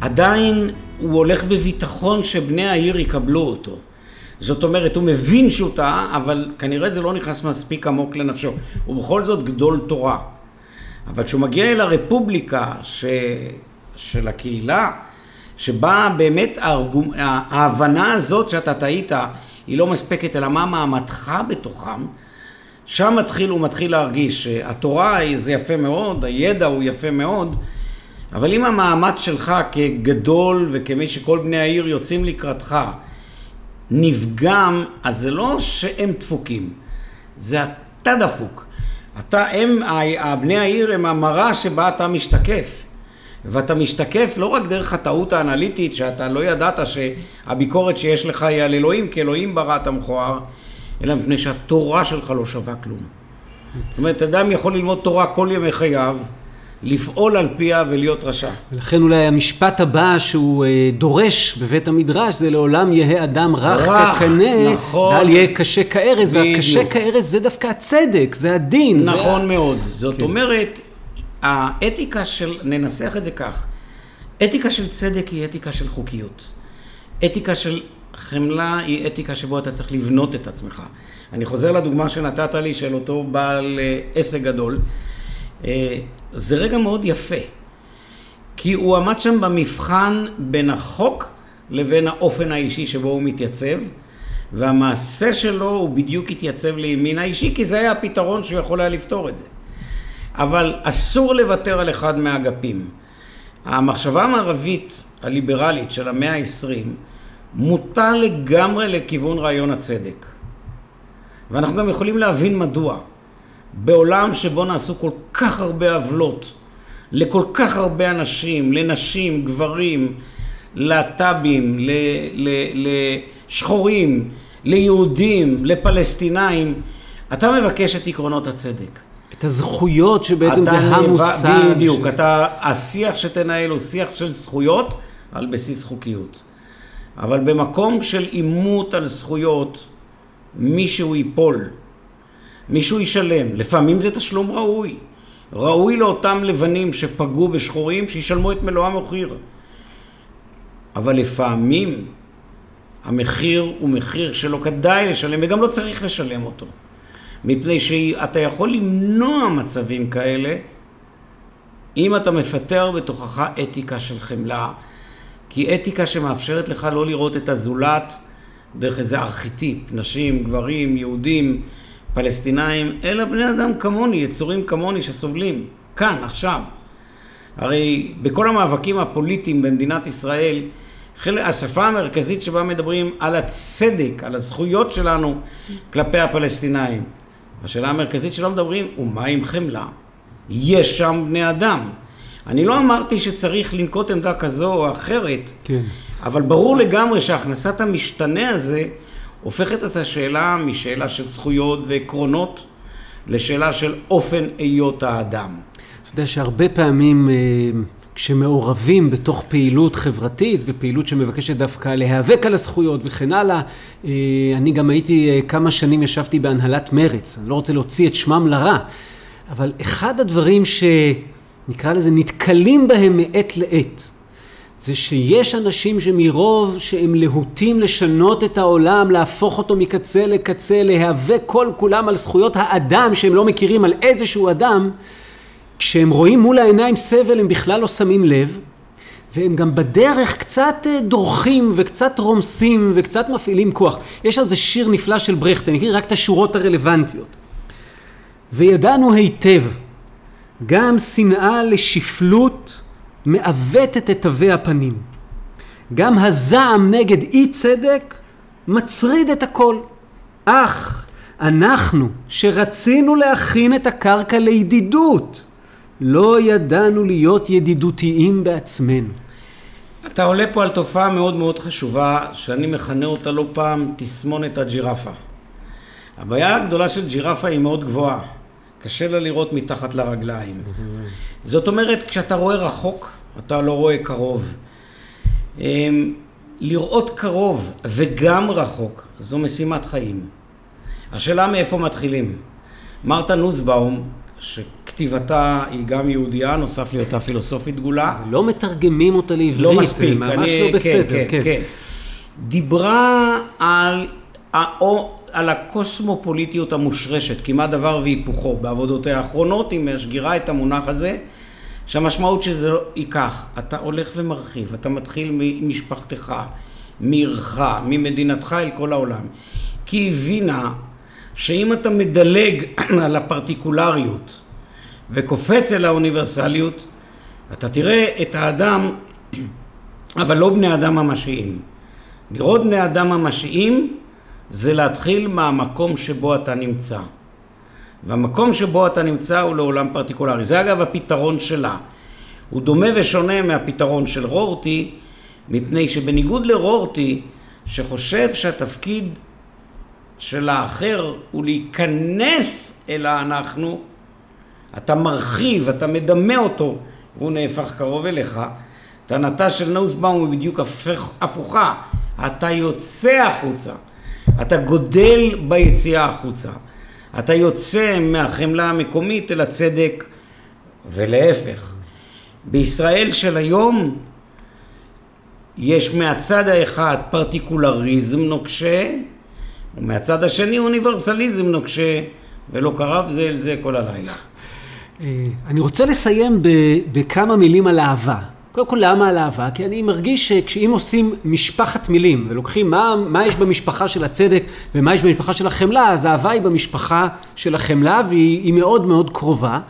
עדיין הוא הולך בביטחון שבני העיר יקבלו אותו. זאת אומרת, הוא מבין שהוא טעה, אבל כנראה זה לא נכנס מספיק עמוק לנפשו. הוא בכל זאת גדול תורה. אבל כשהוא מגיע אל הרפובליקה ש... של הקהילה, שבה באמת הארגום... ההבנה הזאת שאתה טעית היא לא מספקת, אלא מה מעמדך בתוכם, שם מתחיל, הוא מתחיל להרגיש שהתורה זה יפה מאוד, הידע הוא יפה מאוד, אבל אם המעמד שלך כגדול וכמי שכל בני העיר יוצאים לקראתך נפגם, אז זה לא שהם דפוקים, זה אתה דפוק. אתה, הם, ה- בני העיר הם המראה שבה אתה משתקף. ואתה משתקף לא רק דרך הטעות האנליטית, שאתה לא ידעת שהביקורת שיש לך היא על אלוהים, כי אלוהים ברא את המכוער, אלא מפני שהתורה שלך לא שווה כלום. זאת אומרת, אדם יכול ללמוד תורה כל ימי חייו, לפעול על פיה ולהיות רשע. ולכן אולי המשפט הבא שהוא אה, דורש בבית המדרש זה לעולם יהא אדם רך רך, כקנה, נכון. ואל יהא קשה כארז, והקשה. כארז זה דווקא הצדק, זה הדין. זה נכון ה- מאוד. זאת כן. אומרת, האתיקה של, ננסח את זה כך, אתיקה של צדק היא אתיקה של חוקיות. אתיקה של חמלה היא אתיקה שבו אתה צריך לבנות את עצמך. אני חוזר לדוגמה שנתת לי של אותו בעל אה, עסק גדול. אה, זה רגע מאוד יפה, כי הוא עמד שם במבחן בין החוק לבין האופן האישי שבו הוא מתייצב, והמעשה שלו הוא בדיוק התייצב לימין האישי, כי זה היה הפתרון שהוא יכול היה לפתור את זה. אבל אסור לוותר על אחד מהאגפים. המחשבה המערבית הליברלית של המאה ה-20 מוטה לגמרי לכיוון רעיון הצדק. ואנחנו גם יכולים להבין מדוע. בעולם שבו נעשו כל כך הרבה עוולות לכל כך הרבה אנשים, לנשים, גברים, להט"בים, לשחורים, ליהודים, לפלסטינאים, אתה מבקש את עקרונות הצדק. את הזכויות שבעצם זה המושג. בדיוק, ש- אתה, השיח שתנהל הוא שיח של זכויות על בסיס חוקיות. אבל במקום של עימות על זכויות, מישהו ייפול, מישהו ישלם. לפעמים זה תשלום ראוי. ראוי לאותם לבנים שפגעו בשחורים, שישלמו את מלוא המחיר. אבל לפעמים המחיר הוא מחיר שלא כדאי לשלם, וגם לא צריך לשלם אותו. מפני שאתה יכול למנוע מצבים כאלה אם אתה מפטר בתוכך אתיקה של חמלה, כי אתיקה שמאפשרת לך לא לראות את הזולת דרך איזה ארכיטיפ, נשים, גברים, יהודים, פלסטינאים, אלא בני אדם כמוני, יצורים כמוני שסובלים, כאן, עכשיו. הרי בכל המאבקים הפוליטיים במדינת ישראל, השפה המרכזית שבה מדברים על הצדק, על הזכויות שלנו כלפי הפלסטינאים. השאלה המרכזית שלא מדברים, ומה עם חמלה? יש שם בני אדם. אני לא אמרתי שצריך לנקוט עמדה כזו או אחרת, כן. אבל ברור לגמרי שהכנסת המשתנה הזה הופכת את השאלה משאלה של זכויות ועקרונות לשאלה של אופן היות האדם. אתה יודע שהרבה פעמים אה, כשמעורבים בתוך פעילות חברתית ופעילות שמבקשת דווקא להיאבק על הזכויות וכן הלאה, אה, אני גם הייתי אה, כמה שנים ישבתי בהנהלת מרץ, אני לא רוצה להוציא את שמם לרע, אבל אחד הדברים שנקרא לזה נתקלים בהם מעת לעת, זה שיש אנשים שמרוב שהם להוטים לשנות את העולם, להפוך אותו מקצה לקצה, להיאבק כל כולם על זכויות האדם שהם לא מכירים על איזשהו אדם, כשהם רואים מול העיניים סבל הם בכלל לא שמים לב, והם גם בדרך קצת אה, דורכים וקצת רומסים וקצת מפעילים כוח. יש על זה שיר נפלא של ברכט, אני אקריא רק את השורות הרלוונטיות. וידענו היטב, גם שנאה לשפלות מעוותת את תווי הפנים. גם הזעם נגד אי צדק מצריד את הכל. אך אנחנו, שרצינו להכין את הקרקע לידידות, לא ידענו להיות ידידותיים בעצמנו. אתה עולה פה על תופעה מאוד מאוד חשובה, שאני מכנה אותה לא פעם תסמונת הג'ירפה. הבעיה הגדולה של ג'ירפה היא מאוד גבוהה. קשה לה לראות מתחת לרגליים. זאת אומרת, כשאתה רואה רחוק, אתה לא רואה קרוב. אמ, לראות קרוב וגם רחוק, זו משימת חיים. השאלה מאיפה מתחילים. מרתה נוסבאום, שכתיבתה היא גם יהודייה, נוסף להיותה פילוסופית דגולה, לא מתרגמים אותה לעברית, לא זה מספיק, ממש אני, לא בסדר, כן, כן, כן. דיברה על, האו- על הקוסמופוליטיות המושרשת, כמעט דבר והיפוכו. בעבודותיה האחרונות היא משגירה את המונח הזה, שהמשמעות שזה היא כך, אתה הולך ומרחיב, אתה מתחיל ממשפחתך, מעירך, ממדינתך אל כל העולם. כי היא הבינה שאם אתה מדלג *clears throat* על הפרטיקולריות וקופץ אל האוניברסליות, אתה תראה את האדם, אבל לא בני אדם ממשיים. לראות בני אדם ממשיים זה להתחיל מהמקום שבו אתה נמצא. והמקום שבו אתה נמצא הוא לעולם פרטיקולרי. זה אגב הפתרון שלה. הוא דומה ושונה מהפתרון של רורטי, מפני שבניגוד לרורטי, שחושב שהתפקיד של האחר הוא להיכנס אל האנחנו, אתה מרחיב, אתה מדמה אותו, והוא נהפך קרוב אליך. טענתה של נוסבאום היא בדיוק הפוכה. אתה יוצא החוצה. אתה גודל ביציאה החוצה. אתה יוצא מהחמלה המקומית אל הצדק, ולהפך. בישראל של היום יש מהצד האחד פרטיקולריזם נוקשה, ומהצד השני אוניברסליזם נוקשה, ולא קרב זה אל זה כל הלילה. אה, אני רוצה לסיים בכמה מילים על אהבה. קודם כל, למה על אהבה? כי אני מרגיש שכשאם עושים משפחת מילים ולוקחים מה, מה יש במשפחה של הצדק ומה יש במשפחה של החמלה, אז האהבה היא במשפחה של החמלה והיא היא מאוד מאוד קרובה.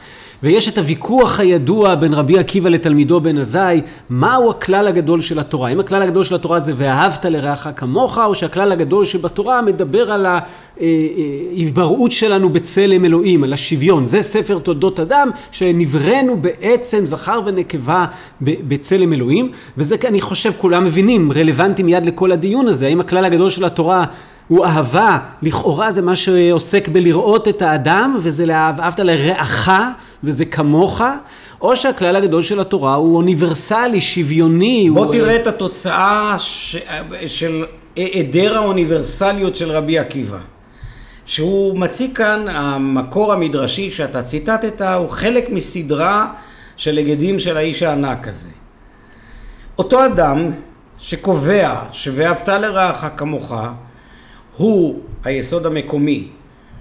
ויש את הוויכוח הידוע בין רבי עקיבא לתלמידו בן עזאי, מהו הכלל הגדול של התורה? האם הכלל הגדול של התורה זה ואהבת לרעך כמוך, או שהכלל הגדול שבתורה מדבר על ההתבראות שלנו בצלם אלוהים, על השוויון. זה ספר תולדות אדם, שנבראנו בעצם זכר ונקבה בצלם אלוהים, וזה אני חושב כולם מבינים, רלוונטי מיד לכל הדיון הזה, האם הכלל הגדול של התורה הוא אהבה, לכאורה זה מה שעוסק בלראות את האדם, וזה לאהבת לרעך, וזה כמוך, או שהכלל הגדול של התורה הוא אוניברסלי, שוויוני. בוא הוא... תראה את התוצאה ש... של היעדר האוניברסליות של רבי עקיבא. שהוא מציג כאן, המקור המדרשי שאתה ציטטת, הוא חלק מסדרה של היגדים של האיש הענק הזה. אותו אדם שקובע ש"ואהבת לרעך כמוך" הוא היסוד המקומי,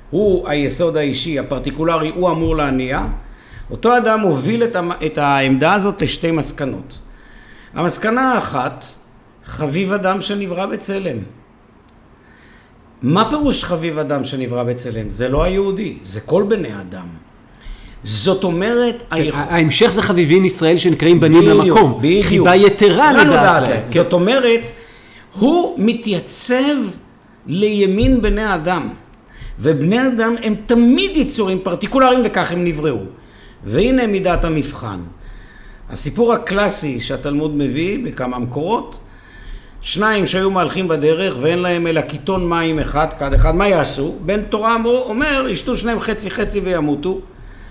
הוא היסוד האישי, הפרטיקולרי, הוא אמור להניע, אותו אדם הוביל את העמדה הזאת לשתי מסקנות. המסקנה האחת, חביב אדם שנברא בצלם. מה פירוש חביב אדם שנברא בצלם? זה לא היהודי, זה כל בני אדם. זאת אומרת... כן, היכ... ההמשך זה חביבין ישראל שנקראים בנים בדיוק, למקום. בדיוק. חיבה יתרה לדעת להם. כן. זאת אומרת, הוא מתייצב לימין בני האדם. ובני אדם הם תמיד יצורים פרטיקולריים וכך הם נבראו. והנה מידת המבחן. הסיפור הקלאסי שהתלמוד מביא בכמה מקורות, שניים שהיו מהלכים בדרך ואין להם אלא קיטון מים אחד, כד אחד, מה יעשו? בן תורה אמרו, אומר, ישתו שניהם חצי חצי וימותו.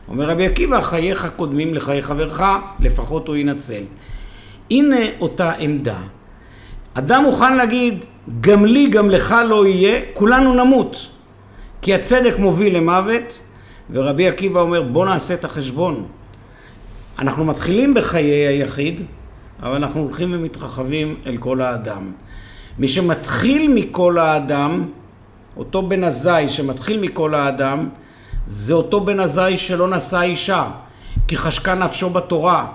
אומר רבי עקיבא, חייך קודמים לחיי חברך, לפחות הוא ינצל. הנה אותה עמדה. אדם מוכן להגיד, גם לי, גם לך לא יהיה, כולנו נמות. כי הצדק מוביל למוות, ורבי עקיבא אומר, בוא נעשה את החשבון. אנחנו מתחילים בחיי היחיד, אבל אנחנו הולכים ומתרחבים אל כל האדם. מי שמתחיל מכל האדם, אותו בן עזאי שמתחיל מכל האדם, זה אותו בן עזאי שלא נשא אישה, כי חשקה נפשו בתורה.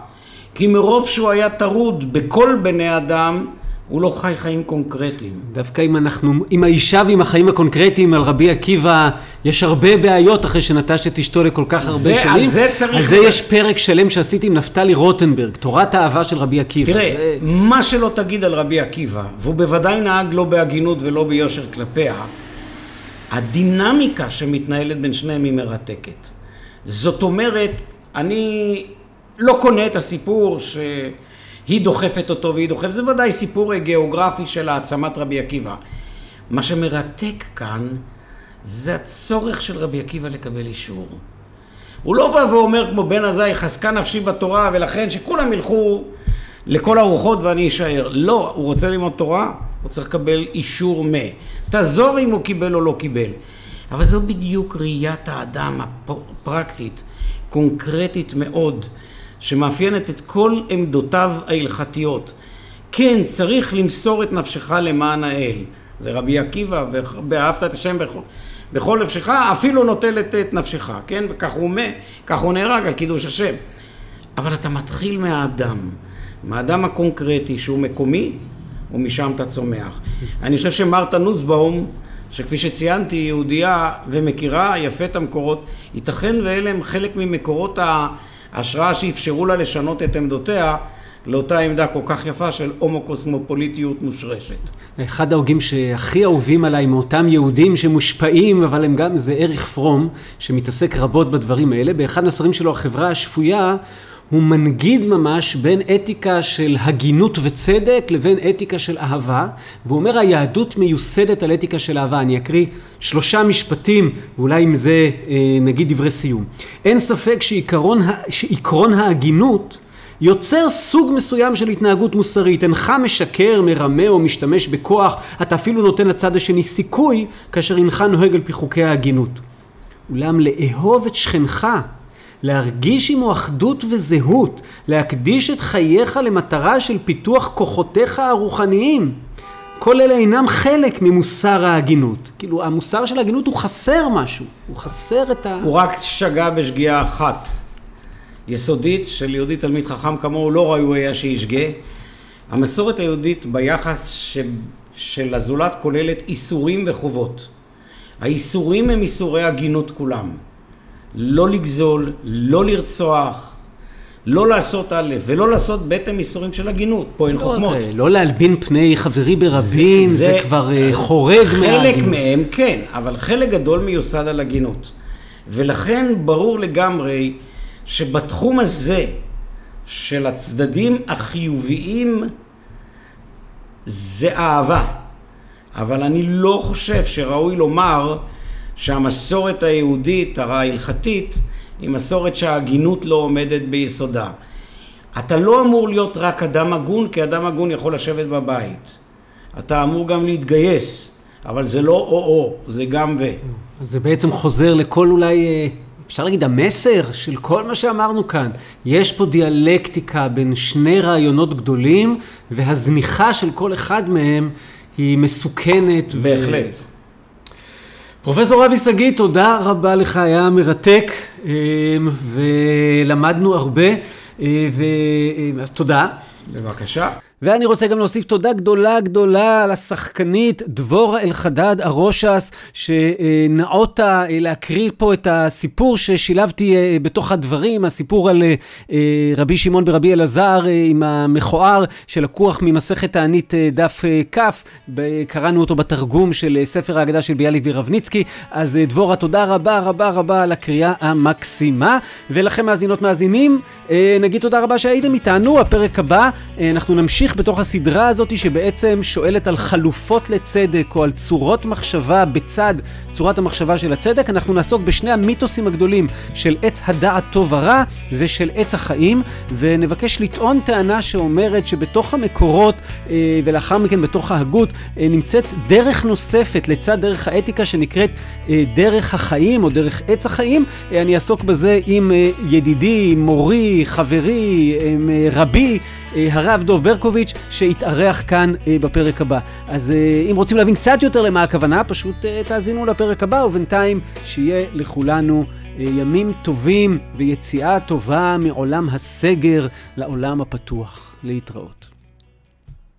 כי מרוב שהוא היה טרוד בכל בני אדם, הוא לא חי חיים קונקרטיים. דווקא אם אנחנו, עם האישה ועם החיים הקונקרטיים על רבי עקיבא, יש הרבה בעיות אחרי שנטש את אשתו לכל כך הרבה זה, שנים. על זה צריך... על זה יש פרק שלם שעשיתי עם נפתלי רוטנברג, תורת האהבה של רבי עקיבא. תראה, זה... מה שלא תגיד על רבי עקיבא, והוא בוודאי נהג לא בהגינות ולא ביושר כלפיה, הדינמיקה שמתנהלת בין שניהם היא מרתקת. זאת אומרת, אני לא קונה את הסיפור שהיא דוחפת אותו והיא דוחפת, זה ודאי סיפור גיאוגרפי של העצמת רבי עקיבא. מה שמרתק כאן זה הצורך של רבי עקיבא לקבל אישור. הוא לא בא ואומר כמו בן עזאי, חזקה נפשי בתורה ולכן שכולם ילכו לכל הרוחות ואני אשאר. לא, הוא רוצה ללמוד תורה, הוא צריך לקבל אישור מ. תעזוב אם הוא קיבל או לא קיבל. אבל זו בדיוק ראיית האדם הפרקטית, קונקרטית מאוד, שמאפיינת את כל עמדותיו ההלכתיות. כן, צריך למסור את נפשך למען האל. זה רבי עקיבא, ואהבת את השם בכל, בכל נפשך, אפילו נוטל את, נפשך, כן? וכך הוא מת, כך הוא נהרג על קידוש השם. אבל אתה מתחיל מהאדם, מהאדם הקונקרטי שהוא מקומי, ומשם אתה צומח. אני חושב שמרתה נוסבאום, שכפי שציינתי, יהודייה ומכירה יפה את המקורות, ייתכן ואלה הם חלק ממקורות ההשראה שאפשרו לה לשנות את עמדותיה לאותה עמדה כל כך יפה של הומו-קוסמופוליטיות מושרשת. אחד ההוגים שהכי אהובים עליי מאותם יהודים שמושפעים, אבל הם גם, זה אריך פרום, שמתעסק רבות בדברים האלה. באחד מהספרים שלו, החברה השפויה, הוא מנגיד ממש בין אתיקה של הגינות וצדק לבין אתיקה של אהבה, והוא אומר היהדות מיוסדת על אתיקה של אהבה. אני אקריא שלושה משפטים, ואולי עם זה אה, נגיד דברי סיום. אין ספק שעיקרון, שעיקרון ההגינות יוצר סוג מסוים של התנהגות מוסרית. אינך משקר, מרמה או משתמש בכוח, אתה אפילו נותן לצד השני סיכוי כאשר אינך נוהג על פי חוקי ההגינות. אולם לאהוב את שכנך להרגיש עמו אחדות וזהות, להקדיש את חייך למטרה של פיתוח כוחותיך הרוחניים. כל אלה אינם חלק ממוסר ההגינות. כאילו, המוסר של ההגינות הוא חסר משהו, הוא חסר את ה... הוא רק שגה בשגיאה אחת. יסודית של יהודי תלמיד חכם כמוהו לא ראוי היה שישגה. המסורת היהודית ביחס ש... של הזולת כוללת איסורים וחובות. האיסורים הם איסורי הגינות כולם. לא לגזול, לא לרצוח, לא לעשות א' ולא לעשות ב' הם איסורים של הגינות, פה אין לא, חוכמות. לא להלבין פני חברי ברבים, זה, זה, זה כבר uh, חורג מההגינות. חלק מהם כן, אבל חלק גדול מיוסד על הגינות. ולכן ברור לגמרי שבתחום הזה של הצדדים החיוביים זה אהבה. אבל אני לא חושב שראוי לומר שהמסורת היהודית, ההלכתית, היא מסורת שההגינות לא עומדת ביסודה. אתה לא אמור להיות רק אדם הגון, כי אדם הגון יכול לשבת בבית. אתה אמור גם להתגייס, אבל זה לא או-או, זה גם ו. אז זה בעצם חוזר לכל אולי, אה, אפשר להגיד, המסר של כל מה שאמרנו כאן. יש פה דיאלקטיקה בין שני רעיונות גדולים, והזניחה של כל אחד מהם היא מסוכנת. בהחלט. ו... פרופסור אבי שגיא, תודה רבה לך, היה מרתק, אה, ולמדנו הרבה, אה, אז תודה. בבקשה. ואני רוצה גם להוסיף תודה גדולה גדולה לשחקנית דבורה אלחדד ארושס, שנאותה אה, להקריא פה את הסיפור ששילבתי אה, בתוך הדברים, הסיפור על אה, רבי שמעון ברבי אלעזר עם המכוער שלקוח ממסכת תענית דף כ', קראנו אותו בתרגום של ספר ההגדה של ביאליק ורבניצקי, אז דבורה, תודה רבה רבה רבה על הקריאה המקסימה, ולכם מאזינות מאזינים, נגיד תודה רבה שהייתם איתנו, הפרק הבא, אנחנו נמשיך נמשיך בתוך הסדרה הזאת שבעצם שואלת על חלופות לצדק או על צורות מחשבה בצד צורת המחשבה של הצדק. אנחנו נעסוק בשני המיתוסים הגדולים של עץ הדעת טוב ורע ושל עץ החיים, ונבקש לטעון טענה שאומרת שבתוך המקורות אה, ולאחר מכן בתוך ההגות אה, נמצאת דרך נוספת לצד דרך האתיקה שנקראת אה, דרך החיים או דרך עץ החיים. אני אעסוק בזה עם ידידי, מורי, חברי, רבי. הרב דוב ברקוביץ', שיתארח כאן בפרק הבא. אז אם רוצים להבין קצת יותר למה הכוונה, פשוט תאזינו לפרק הבא, ובינתיים שיהיה לכולנו ימים טובים ויציאה טובה מעולם הסגר לעולם הפתוח. להתראות.